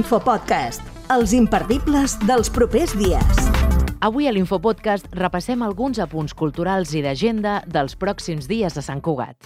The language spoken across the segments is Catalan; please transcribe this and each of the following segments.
L'infopodcast, els imperdibles dels propers dies. Avui a l'Infopodcast repassem alguns apunts culturals i d'agenda dels pròxims dies de Sant Cugat.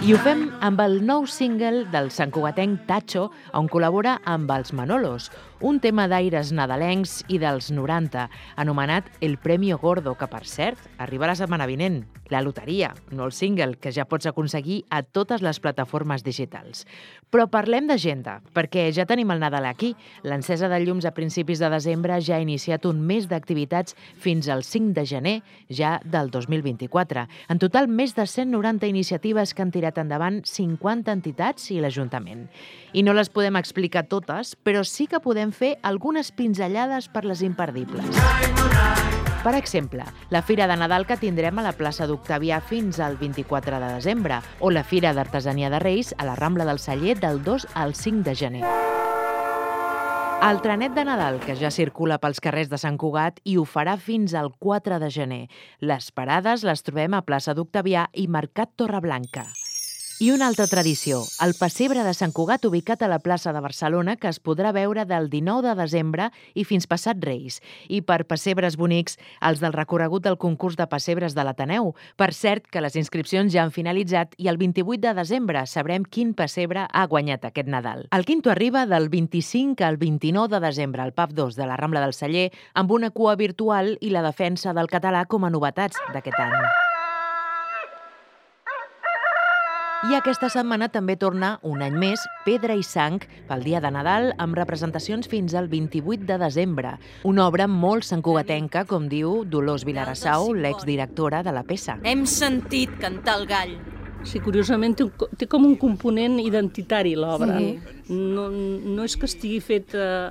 I ho fem amb el nou single del santcugatenc Tacho, on col·labora amb els Manolos, un tema d'aires nadalencs i dels 90, anomenat El Premio Gordo, que, per cert, arriba la setmana vinent. La loteria, no el single, que ja pots aconseguir a totes les plataformes digitals. Però parlem d'agenda, perquè ja tenim el Nadal aquí. L'encesa de llums a principis de desembre ja ha iniciat un mes d'activitats fins al 5 de gener, ja del 2024. En total, més de 190 iniciatives que han tirat endavant 50 entitats i l'Ajuntament. I no les podem explicar totes, però sí que podem fer algunes pinzellades per les imperdibles. Per exemple, la Fira de Nadal que tindrem a la plaça d'Octavià fins al 24 de desembre o la Fira d'Artesania de Reis a la Rambla del Celler del 2 al 5 de gener. El trenet de Nadal, que ja circula pels carrers de Sant Cugat i ho farà fins al 4 de gener. Les parades les trobem a plaça d'Octavià i Mercat Torreblanca. I una altra tradició, el pessebre de Sant Cugat ubicat a la plaça de Barcelona que es podrà veure del 19 de desembre i fins passat Reis. I per pessebres bonics, els del recorregut del concurs de pessebres de l'Ateneu. Per cert, que les inscripcions ja han finalitzat i el 28 de desembre sabrem quin pessebre ha guanyat aquest Nadal. El quinto arriba del 25 al 29 de desembre al PAP 2 de la Rambla del Celler amb una cua virtual i la defensa del català com a novetats d'aquest any. I aquesta setmana també torna, un any més, Pedra i Sang pel dia de Nadal amb representacions fins al 28 de desembre. Una obra molt santcugatenca, com diu Dolors Vilarassau, l'exdirectora de la peça. Hem sentit cantar el gall. Sí, curiosament té, un, té com un component identitari l'obra. Sí. No, no és que estigui fet uh,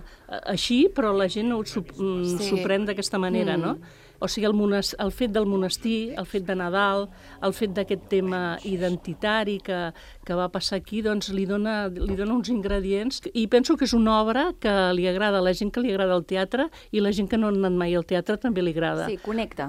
així, però la gent ho s'ho Sí. sí. pren d'aquesta manera, Mm. no? O sigui, el, el fet del monestir, el fet de Nadal, el fet d'aquest tema identitari que, que va passar aquí, doncs li dona, li dona uns ingredients. I penso que és una obra que li agrada a la gent que li agrada el teatre i la gent que no ha anat mai al teatre també li agrada. Sí, connecta.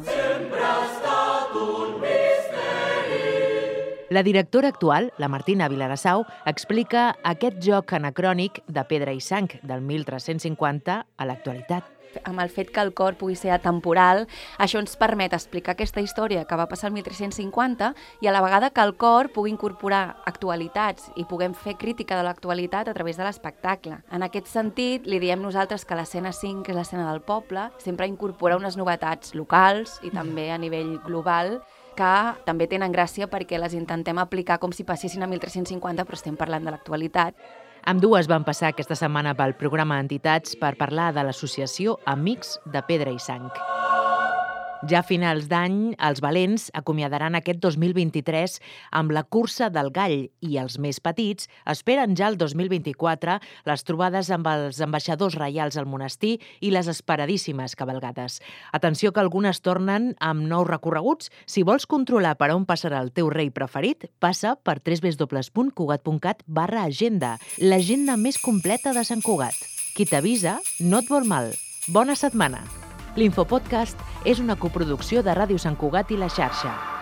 La directora actual, la Martina Vilarassau, explica aquest joc anacrònic de pedra i sang del 1350 a l'actualitat. amb el fet que el cor pugui ser atemporal, això ens permet explicar aquesta història que va passar el 1350 i a la vegada que el cor pugui incorporar actualitats i puguem fer crítica de l'actualitat a través de l'espectacle. En aquest sentit, li diem nosaltres que l'escena 5, que és l'escena del poble, sempre incorpora unes novetats locals i també a nivell global que també tenen gràcia perquè les intentem aplicar com si passessin a 1350, però estem parlant de l'actualitat. Amb dues van passar aquesta setmana pel programa Entitats per parlar de l'associació Amics de Pedra i Sang. Ja a finals d'any, els valents acomiadaran aquest 2023 amb la cursa del gall i els més petits esperen ja el 2024 les trobades amb els ambaixadors reials al monestir i les esperadíssimes cabalgades. Atenció que algunes tornen amb nous recorreguts. Si vols controlar per on passarà el teu rei preferit, passa per www.cugat.cat barra agenda, l'agenda més completa de Sant Cugat. Qui t'avisa no et vol mal. Bona setmana! L'Infopodcast és una coproducció de Ràdio Sant Cugat i la xarxa.